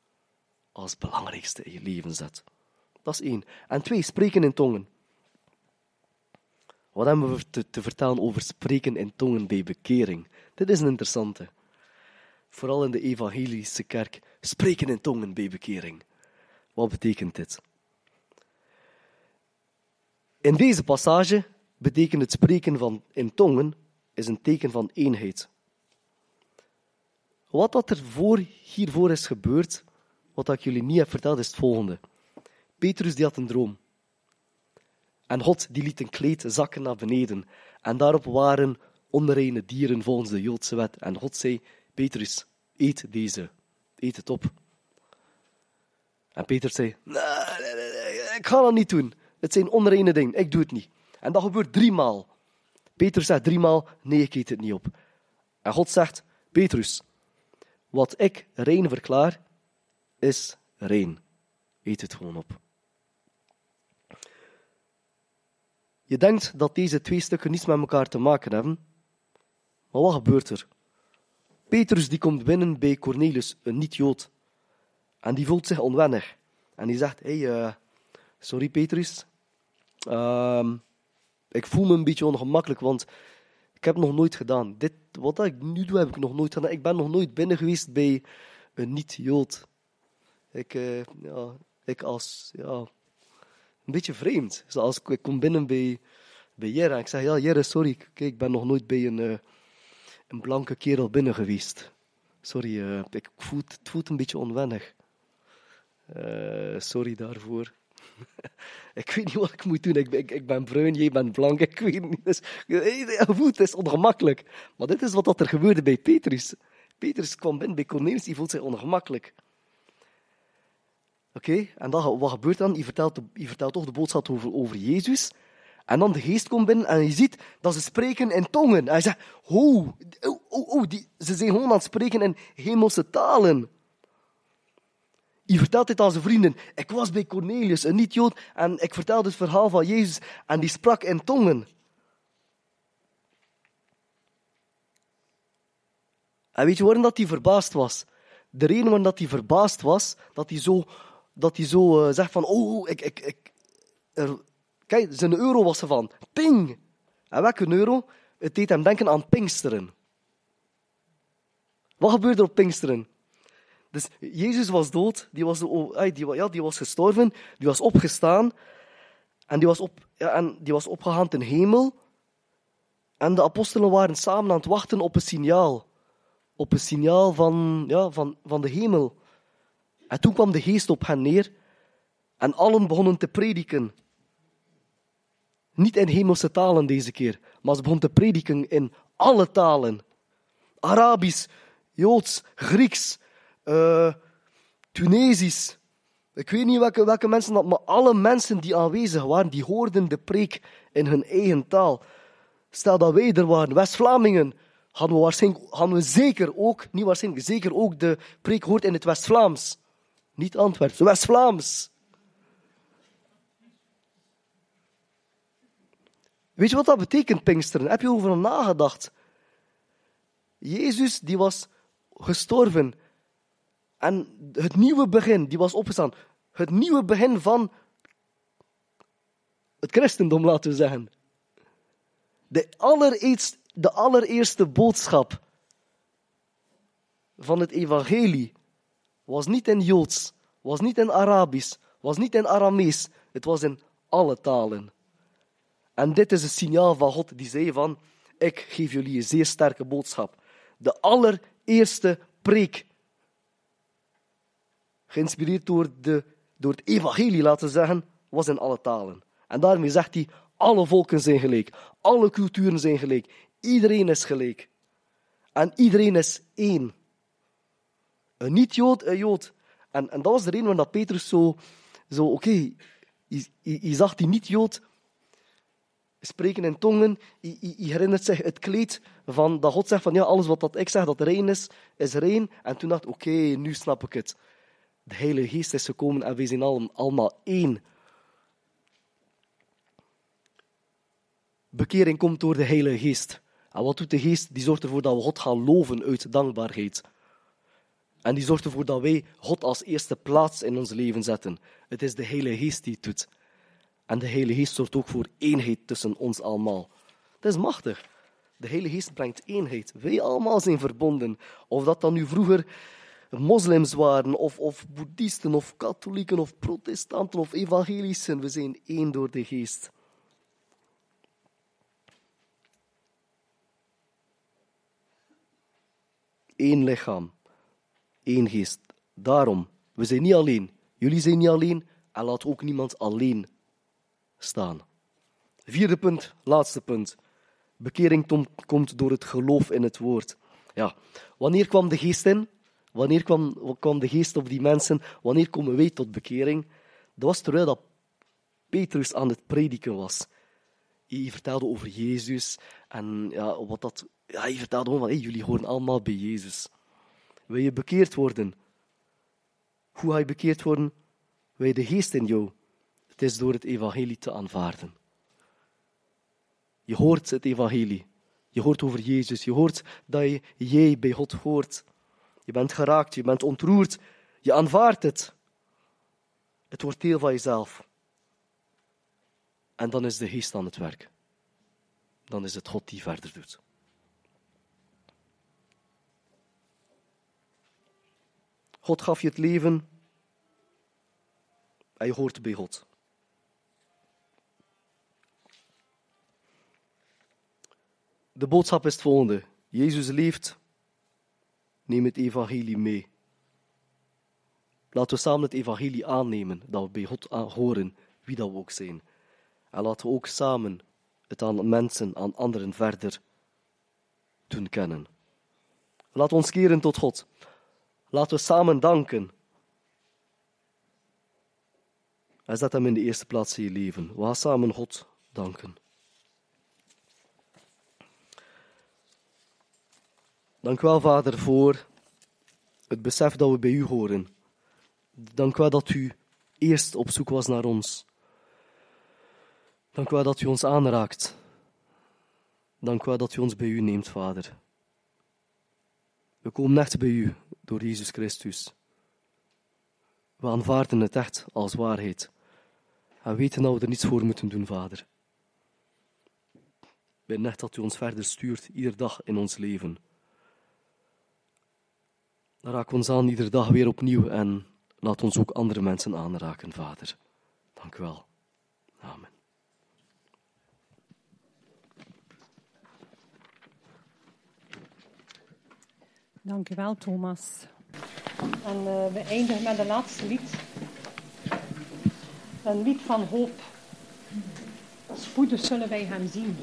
als belangrijkste in je leven zet. Dat is één. En twee, spreken in tongen. Wat hebben we te, te vertellen over spreken in tongen bij bekering? Dit is een interessante. Vooral in de evangelische kerk. Spreken in tongen bij bekering. Wat betekent dit? In deze passage betekent het spreken van in tongen is een teken van eenheid. wat dat er voor, hiervoor is gebeurd, wat ik jullie niet heb verteld, is het volgende. Petrus die had een droom. En God die liet een kleed zakken naar beneden. En daarop waren onreine dieren volgens de Joodse wet. En God zei, Petrus, eet deze. Eet het op. En Petrus zei, nee, nee, nee, ik ga dat niet doen. Het zijn onreine dingen, ik doe het niet. En dat gebeurt driemaal. Petrus zegt driemaal, nee, ik eet het niet op. En God zegt, Petrus, wat ik rein verklaar, is rein. Eet het gewoon op. Je denkt dat deze twee stukken niets met elkaar te maken hebben. Maar wat gebeurt er? Petrus die komt binnen bij Cornelius, een niet-Jood. En die voelt zich onwennig. En die zegt, hey, eh, sorry Petrus, Ehm, ik voel me een beetje ongemakkelijk, want ik heb nog nooit gedaan. Dit, wat ik nu doe, heb ik nog nooit gedaan. Ik ben nog nooit binnen geweest bij een niet-Jood. Ik, eh, ja, ik als, ja, een beetje vreemd. Zoals ik, ik kom binnen bij, bij en ik zeg, ja Jere, sorry, kijk, ik ben nog nooit bij een, eh, een blanke kerel binnen geweest. Sorry, eh, ik voel, het voelt een beetje onwennig. Sorry daarvoor. ik weet niet wat ik moet doen. Ik, ben- ik, ik ben bruin, jij bent blank. Ik weet niet. Dus, het is ongemakkelijk. Maar dit is wat er gebeurde bij Petrus. Petrus kwam binnen bij Cornelius, die voelt zich ongemakkelijk. Oké, en dan, wat gebeurt dan? Je vertelt, vertelt toch de boodschap over, Jezus. En dan de geest komt binnen en je ziet dat ze spreken in tongen. En hij zegt, oh, oh die, ze zijn gewoon aan het spreken in hemelse talen. Je vertelt dit aan zijn vrienden. Ik was bij Cornelius, een niet-Jood, en ik vertelde het verhaal van Jezus en die sprak in tongen. En weet je waarom dat hij verbaasd was? De reden waarom dat hij verbaasd was, dat hij zo, dat hij zo eh, zegt van, oh, ik, ik, ik, er, kijk, zijn euro was ervan. Ping! En welke euro? Het deed hem denken aan Pinksteren. Wat gebeurde er op Pinksteren? Dus Jezus was dood, die was, die, ja, die was gestorven, die was opgestaan en die was, op, ja, en die was hemel. En de apostelen waren samen aan het wachten op een signaal. Op een signaal van, ja, van, van de hemel. En toen kwam de geest op hen neer en allen begonnen te prediken. Niet in hemelse talen deze keer, maar ze begonnen te prediken in alle talen. Arabisch, Joods, Grieks, eh, Tunesisch. Ik weet niet welke, welke mensen dat, maar alle mensen die aanwezig waren, die hoorden de preek in hun eigen taal. Stel dat wij er waren, West-Vlamingen, hadden we, waarschijnlijk, hadden we zeker ook, niet waarschijnlijk, zeker ook de preek gehoord in het West-Vlaams. Niet Antwerps, West-Vlaams. Weet je wat dat betekent, Pinksteren? Heb je over nagedacht? Jezus die was gestorven. En het nieuwe begin, die was opgestaan. Het nieuwe begin van het christendom, laten we zeggen. De allereerste, de allereerste boodschap van het evangelie was niet in Joods, was niet in Arabisch, was niet in Aramees. Het was in alle talen. En dit is een signaal van God die zei van, ik geef jullie een zeer sterke boodschap. De allereerste preek, geïnspireerd door, de, door het evangelie, laten zeggen, was in alle talen. En daarmee zegt hij, alle volken zijn gelijk, alle culturen zijn gelijk, iedereen is gelijk. En iedereen is één. Een niet-Jood, een Jood. En, en dat was de reden waarom dat Petrus zo, zo oké, je zag die niet-Jood spreken in tongen. Je, herinnert zich het kleed van dat God zegt van ja, alles wat dat ik zeg dat rein is, is rein. En toen dacht oké, nu snap ik het. De Heilige Geest is gekomen en wij zijn allemaal één. Bekering komt door de Heilige Geest. En wat doet de Geest? Die zorgt ervoor dat we God gaan loven uit dankbaarheid. En die zorgt ervoor dat wij God als eerste plaats in ons leven zetten. Het is de Heilige Geest die het doet. En de Heilige Geest zorgt ook voor eenheid tussen ons allemaal. Dat is machtig. De Heilige Geest brengt eenheid. Wij allemaal zijn verbonden. Of dat dan nu vroeger moslims waren, of, of boeddhisten, of katholieken, of protestanten, of evangelischen. We zijn één door de Geest. Eén lichaam. Één geest. Daarom, we zijn niet alleen. Jullie zijn niet alleen en laat ook niemand alleen staan. Vierde punt, laatste punt. Bekering komt door het geloof in het woord. Ja, wanneer kwam de geest in? Wanneer kwam, kwam de geest op die mensen? Wanneer komen wij tot bekering? Dat was terwijl dat Petrus aan het prediken was. Hij vertelde over Jezus en ja, wat dat, ja, hij vertelde gewoon van, hey, jullie horen allemaal bij Jezus. Wil je bekeerd worden? Hoe ga je bekeerd worden? Wil je de geest in jou? Het is door het evangelie te aanvaarden. Je hoort het evangelie. Je hoort over Jezus. Je hoort dat je, jij bij God hoort. Je bent geraakt, je bent ontroerd. Je aanvaardt het. Het wordt deel van jezelf. En dan is de geest aan het werk. Dan is het God die verder doet. God gaf je het leven en je hoort bij God. De boodschap is het volgende. Jezus leeft. Neem het evangelie mee. Laten we samen het evangelie aannemen, dat we bij God horen, wie dat we ook zijn. En laten we ook samen het aan mensen, aan anderen verder doen kennen. We ons keren tot God. Laten we samen danken. En zet hem in de eerste plaats in je leven. We gaan samen God danken. Dank u wel, Vader, voor het besef dat we bij u horen. Dank u wel dat u eerst op zoek was naar ons. Dank u wel dat u ons aanraakt. Dank u wel dat u ons bij u neemt, Vader. We komen echt bij u door Jezus Christus. We aanvaarden het echt als waarheid. En weten dat we er niets voor moeten doen, Vader. Bidden echt dat u ons verder stuurt, iedere dag in ons leven. Raak ons aan iedere dag weer opnieuw en laat ons ook andere mensen aanraken, Vader. Dank u wel. Amen. Dank u wel, Thomas. En eh, we eindigen met een laatste lied. Een lied van hoop. Spoedig zullen wij hem zien.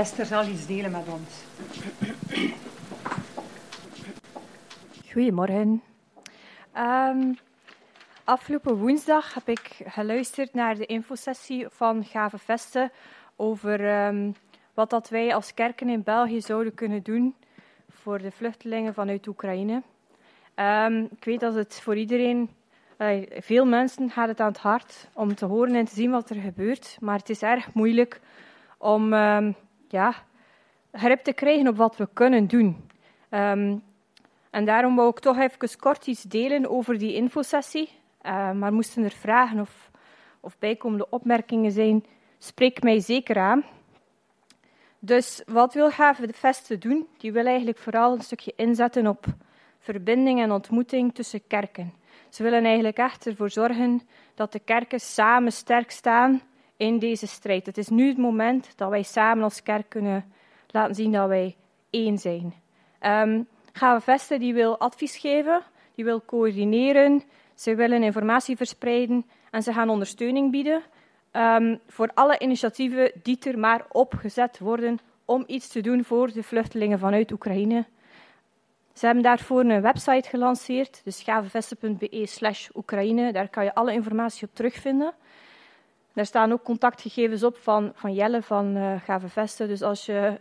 Esther zal iets delen met ons. Goedemorgen. Um, afgelopen woensdag heb ik geluisterd naar de infosessie van Gave Vesten over um, wat dat wij als kerken in België zouden kunnen doen voor de vluchtelingen vanuit Oekraïne. Um, ik weet dat het voor iedereen, veel mensen gaat het aan het hart om te horen en te zien wat er gebeurt, maar het is erg moeilijk om ja, grip te krijgen op wat we kunnen doen. En daarom wou ik toch even kort iets delen over die infosessie. Uh, maar moesten er vragen of, of bijkomende opmerkingen zijn, spreek mij zeker aan. Dus wat wil Gave de Veste doen? Die wil eigenlijk vooral een stukje inzetten op verbinding en ontmoeting tussen kerken. Ze willen eigenlijk echt ervoor zorgen dat de kerken samen sterk staan in deze strijd. Het is nu het moment dat wij samen als kerk kunnen laten zien dat wij één zijn. Um, Gave Vesten die wil advies geven, die wil coördineren, ze willen informatie verspreiden en ze gaan ondersteuning bieden um, voor alle initiatieven die er maar opgezet worden om iets te doen voor de vluchtelingen vanuit Oekraïne. Ze hebben daarvoor een website gelanceerd, dus gavevesten.be slash Oekraïne. Daar kan je alle informatie op terugvinden. Daar staan ook contactgegevens op van, van Jelle van uh, Gave Vesten. Dus als je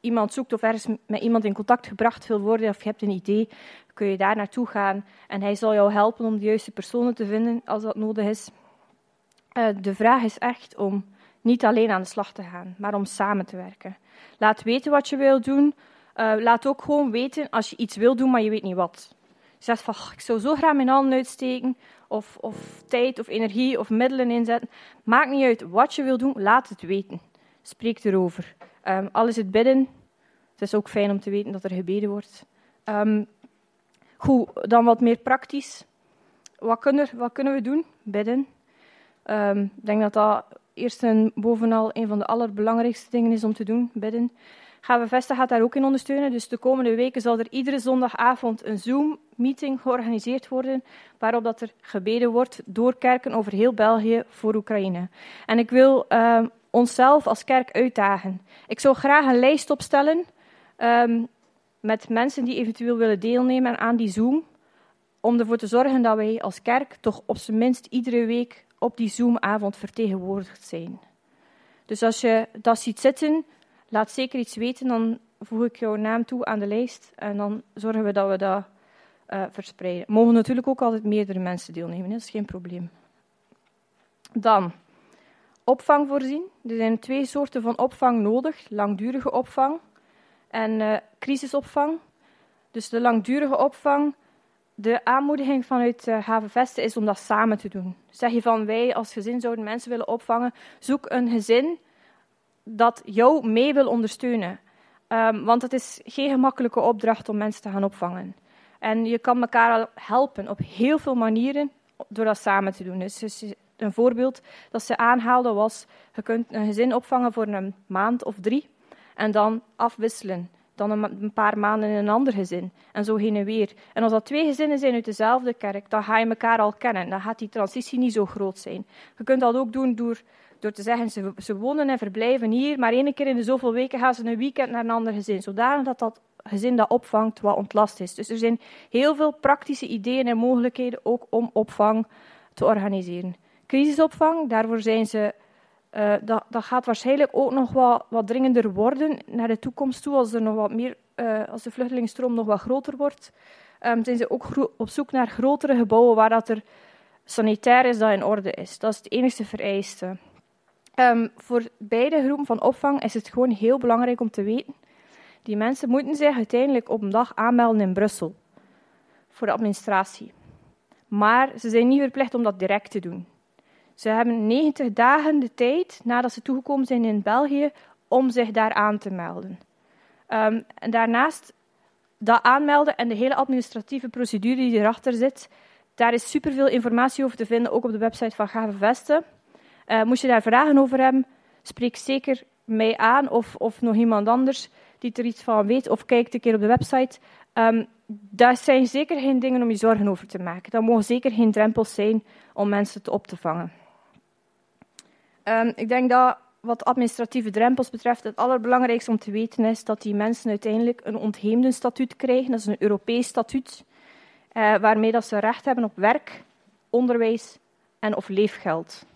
iemand zoekt of ergens met iemand in contact gebracht wil worden of je hebt een idee, kun je daar naartoe gaan en hij zal jou helpen om de juiste personen te vinden als dat nodig is. Uh, de vraag is echt om niet alleen aan de slag te gaan, maar om samen te werken. Laat weten wat je wil doen. Uh, laat ook gewoon weten als je iets wil doen, maar je weet niet wat. Je zegt van, ik zou zo graag mijn handen uitsteken, of, of tijd of energie of middelen inzetten. Maakt niet uit wat je wil doen, laat het weten. Spreek erover. Um, al is het bidden, het is ook fijn om te weten dat er gebeden wordt. Um, goed, dan wat meer praktisch. Wat kunnen, wat kunnen we doen? Bidden. Um, ik denk dat dat eerst en bovenal een van de allerbelangrijkste dingen is om te doen, bidden. Gave Vesten gaat daar ook in ondersteunen. Dus de komende weken zal er iedere zondagavond een Zoom-meeting georganiseerd worden, waarop dat er gebeden wordt door kerken over heel België voor Oekraïne. En ik wil um, onszelf als kerk uitdagen. Ik zou graag een lijst opstellen um, met mensen die eventueel willen deelnemen aan die Zoom, om ervoor te zorgen dat wij als kerk toch op zijn minst iedere week op die Zoomavond vertegenwoordigd zijn. Dus als je dat ziet zitten, laat zeker iets weten, dan voeg ik jouw naam toe aan de lijst en dan zorgen we dat we dat uh, verspreiden. Mogen natuurlijk ook altijd meerdere mensen deelnemen, dat is geen probleem. Dan opvang voorzien. Er zijn twee soorten van opvang nodig: langdurige opvang en uh, crisisopvang. Dus de langdurige opvang, de aanmoediging vanuit uh, Havenvesten is om dat samen te doen. Zeg je van wij als gezin zouden mensen willen opvangen, zoek een gezin dat jou mee wil ondersteunen. Um, want het is geen gemakkelijke opdracht om mensen te gaan opvangen. En je kan elkaar helpen op heel veel manieren door dat samen te doen. Dus een voorbeeld dat ze aanhaalde was, je kunt een gezin opvangen voor een maand of drie en dan afwisselen. Dan een, paar maanden in een ander gezin. En zo heen en weer. En als dat twee gezinnen zijn uit dezelfde kerk, dan ga je elkaar al kennen. Dan gaat die transitie niet zo groot zijn. Je kunt dat ook doen door, door te zeggen, ze, ze wonen en verblijven hier, maar één keer in de zoveel weken gaan ze een weekend naar een ander gezin. Zodanig dat dat gezin dat opvangt wat ontlast is. Dus er zijn heel veel praktische ideeën en mogelijkheden ook om opvang te organiseren. Crisisopvang, daarvoor zijn ze uh, dat, dat, gaat waarschijnlijk ook nog wat, wat, dringender worden naar de toekomst toe, als, er nog wat meer, uh, als de vluchtelingenstroom nog wat groter wordt. Um, zijn ze ook op zoek naar grotere gebouwen waar dat er sanitair is dat in orde is. Dat is het enige vereiste. Um, voor beide groepen van opvang is het gewoon heel belangrijk om te weten. Die mensen moeten zich uiteindelijk op een dag aanmelden in Brussel voor de administratie. Maar ze zijn niet verplicht om dat direct te doen. Ze hebben 90 dagen de tijd nadat ze toegekomen zijn in België om zich daar aan te melden. Um, en daarnaast dat aanmelden en de hele administratieve procedure die erachter zit, daar is superveel informatie over te vinden, ook op de website van Gave Vesten. Uh, moest je daar vragen over hebben, spreek zeker mij aan of, of nog iemand anders die er iets van weet, of kijk een keer op de website. Um, dat zijn zeker geen dingen om je zorgen over te maken. Dat mogen zeker geen drempels zijn om mensen te op te vangen. Um, ik denk dat wat administratieve drempels betreft, het allerbelangrijkste om te weten is dat die mensen uiteindelijk een ontheemden statuut krijgen. Dat is een Europees statuut, eh, waarmee dat ze recht hebben op werk, onderwijs en of leefgeld.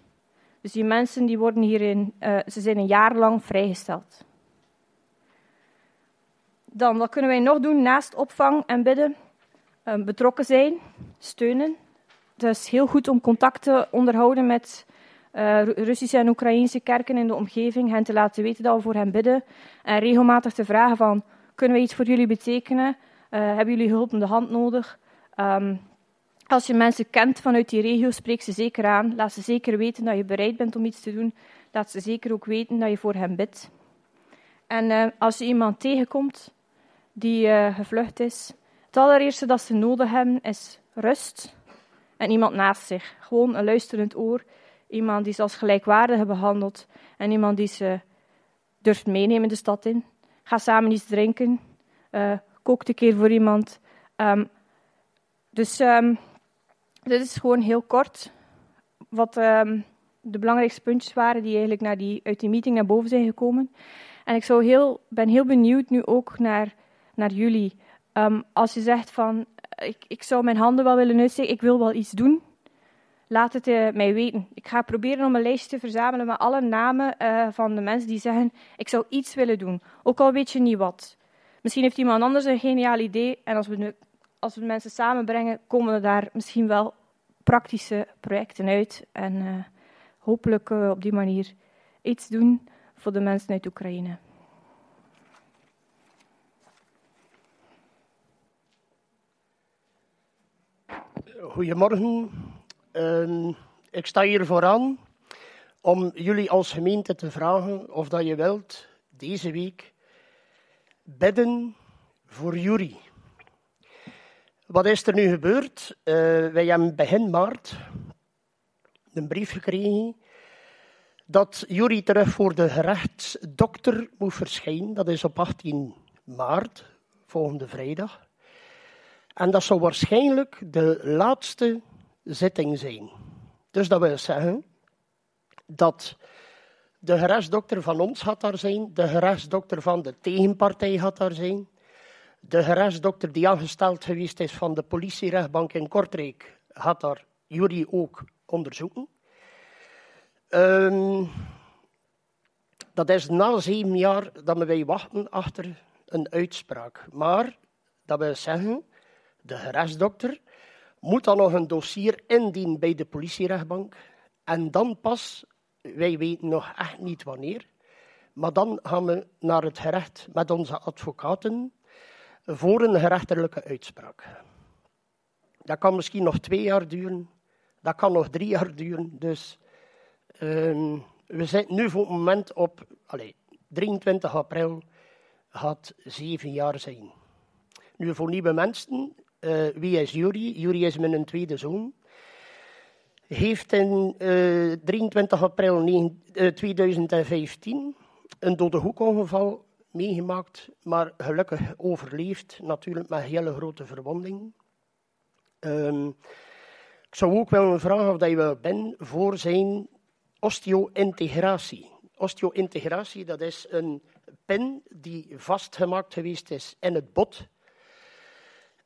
Dus die mensen die worden hierin, uh, ze zijn een jaar lang vrijgesteld. Dan, wat kunnen wij nog doen naast opvang en bidden? Uh, betrokken zijn, steunen. Het is heel goed om contact te onderhouden met uh, Russische en Oekraïnse kerken in de omgeving, hen te laten weten dat we voor hen bidden en regelmatig te vragen van, kunnen we iets voor jullie betekenen? Uh, hebben jullie hulp in de hand nodig? Um, als je mensen kent vanuit die regio, spreek ze zeker aan. Laat ze zeker weten dat je bereid bent om iets te doen. Laat ze zeker ook weten dat je voor hen bidt. En uh, als je iemand tegenkomt die uh, gevlucht is, het allereerste dat ze nodig hebben is rust en iemand naast zich. Gewoon een luisterend oor. Iemand die ze als gelijkwaardige behandelt en iemand die ze durft meenemen de stad in. Ga samen iets drinken. Uh, kook een keer voor iemand. Um, dus um, dit is gewoon heel kort wat um, de belangrijkste puntjes waren die eigenlijk naar die, uit die meeting naar boven zijn gekomen. En ik zou heel, ben heel benieuwd nu ook naar, naar jullie. Um, als je zegt van, ik, ik zou mijn handen wel willen uitsteken, ik wil wel iets doen, laat het uh, mij weten. Ik ga proberen om een lijstje te verzamelen met alle namen uh, van de mensen die zeggen, ik zou iets willen doen, ook al weet je niet wat. Misschien heeft iemand anders een geniaal idee en als we als we mensen samenbrengen, komen er daar misschien wel praktische projecten uit. En uh, hopelijk uh, op die manier iets doen voor de mensen uit Oekraïne. Goedemorgen. Uh, ik sta hier vooraan om jullie als gemeente te vragen of dat je wilt deze week bidden voor Jury. Wat is er nu gebeurd? Uh, wij hebben begin maart een brief gekregen dat Jury terug voor de gerechtsdokter moet verschijnen. Dat is op 18 maart, volgende vrijdag. En dat zal waarschijnlijk de laatste zitting zijn. Dus dat wil zeggen dat de gerechtsdokter van ons gaat daar zijn, de gerechtsdokter van de tegenpartij gaat daar zijn, de gerechtsdokter die aangesteld geweest is van de politierechtbank in Kortrijk gaat daar jury ook onderzoeken. Um, dat is na zeven jaar dat wij wachten achter een uitspraak. Maar dat wil zeggen, de gerechtsdokter moet dan nog een dossier indienen bij de politierechtbank. En dan pas, wij weten nog echt niet wanneer, maar dan gaan we naar het gerecht met onze advocaten voor een gerechtelijke uitspraak. Dat kan misschien nog twee jaar duren, dat kan nog drie jaar duren. Dus um, we zitten nu voor het moment op allez, 23 april, gaat zeven jaar zijn. Nu voor nieuwe mensen, uh, wie is Jury? Jury is mijn tweede zoon. Heeft in uh, 23 april 9, uh, 2015 een dode hoekongeval meegemaakt, maar gelukkig overleefd, natuurlijk met hele grote verwondingen. Um, ik zou ook wel vragen of je wel bent voor zijn osteo-integratie. Osteo-integratie, dat is een pin die vastgemaakt geweest is in het bot.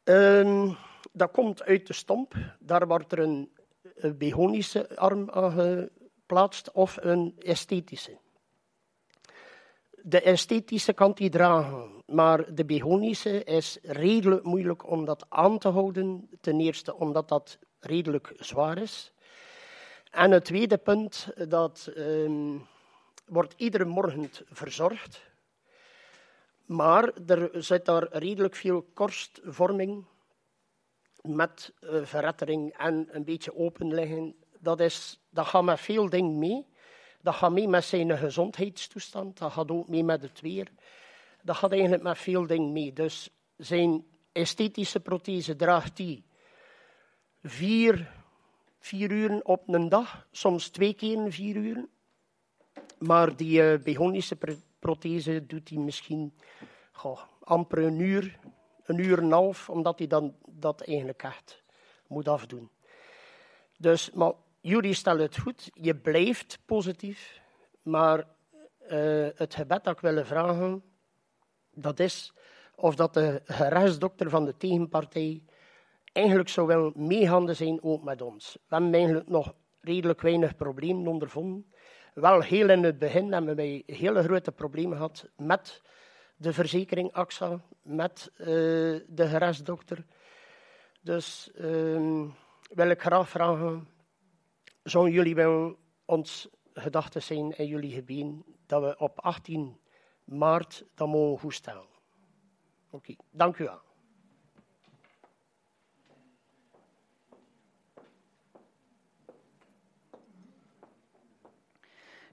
Um, dat komt uit de stomp. Daar wordt er een, een begonische arm aan geplaatst of een esthetische de esthetische kant die dragen, maar de begonische is redelijk moeilijk om dat aan te houden. Ten eerste omdat dat redelijk zwaar is. En het tweede punt, dat um, wordt iedere morgen verzorgd. Maar er zit daar redelijk veel korstvorming met uh, verrettering en een beetje open liggen. Dat, is, dat gaat met veel dingen mee. Dat gaat mee met zijn gezondheidstoestand, dat gaat ook mee met het weer. Dat gaat eigenlijk met veel dingen mee. Dus zijn esthetische prothese draagt hij vier, vier uur op een dag, soms twee keer vier uur. Maar die uh, begonische prothese doet hij misschien goh, amper een uur, een uur en een half, omdat hij dan dat eigenlijk echt moet afdoen. Dus, maar Jullie stellen het goed, je blijft positief, maar eh, het gebed dat ik wil vragen, dat is of dat de gerechtsdokter van de tegenpartij eigenlijk zou wel meehanden zijn ook met ons. We hebben eigenlijk nog redelijk weinig problemen ondervonden. Wel heel in het begin hebben wij hele grote problemen gehad met de verzekering AXA, met uh, de gerechtsdokter. Dus uh, wil ik graag vragen, zouden jullie wel ons gedachten zijn in jullie gebied dat we op 18 maart dat mogen goed? Oké, dank u wel.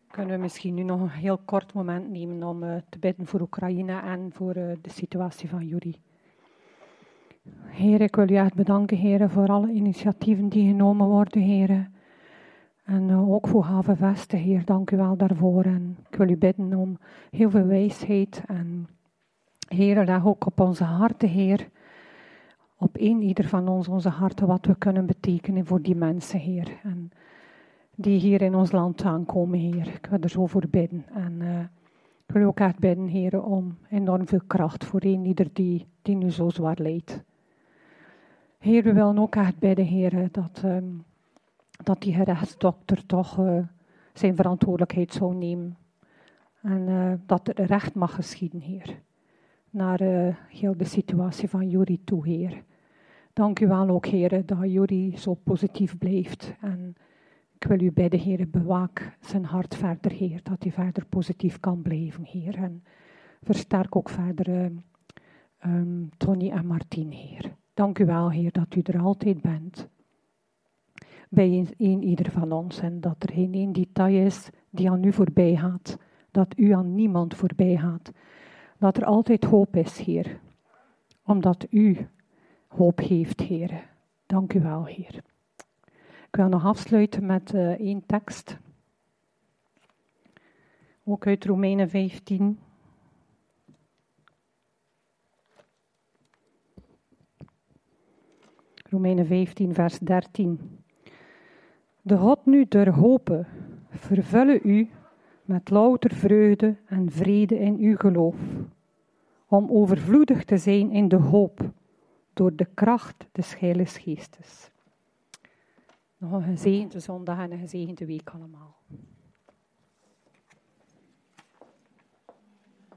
Kunnen we misschien nu nog een heel kort moment nemen om uh, te bidden voor Oekraïne en voor uh, de situatie van Juri. Heer, ik wil u echt bedanken, Heer, voor alle initiatieven die genomen worden, Heer. En uh, ook voor Havenvesten, Heer, dank u wel daarvoor. En ik wil u bidden om heel veel wijsheid. En Heer, leg ook op onze harten, Heer. Op één ieder van ons, onze harten, wat we kunnen betekenen voor die mensen, Heer. En die hier in ons land aankomen, Heer. Ik wil er zo voor bidden. En uh, ik wil ook echt bidden, Heer, om enorm veel kracht voor een ieder die, die nu zo zwaar leidt. Heer, we willen ook echt bidden, Heer, dat, um, dat die gerechtsdokter toch uh, zijn verantwoordelijkheid zou nemen. En uh, dat er recht mag geschieden, Heer. Naar heel de situatie van Juri toe, Heer. Dank u wel ook, Heer, dat Juri zo positief blijft. En ik wil u bidden, Heer, bewaak zijn hart verder, Heer, dat hij verder positief kan blijven, Heer. En versterk ook verder um, Tony en Martien, Heer. Dank u wel, Heer, dat u er altijd bent. Bij een, ieder van ons. En dat er geen één detail is die aan u voorbij gaat. Dat u aan niemand voorbij gaat. Dat er altijd hoop is, Heer. Omdat u hoop heeft, Heer. Dank u wel, Heer. Ik wil nog afsluiten met uh, één tekst. Ook uit Romeinen 15. Romeinen 15, vers 13. De God nu der hopen vervullen u met louter vreugde en vrede in uw geloof, om overvloedig te zijn in de hoop door de kracht des Heilige Geestes. Nog een gezegende zondag en een gezegende week allemaal.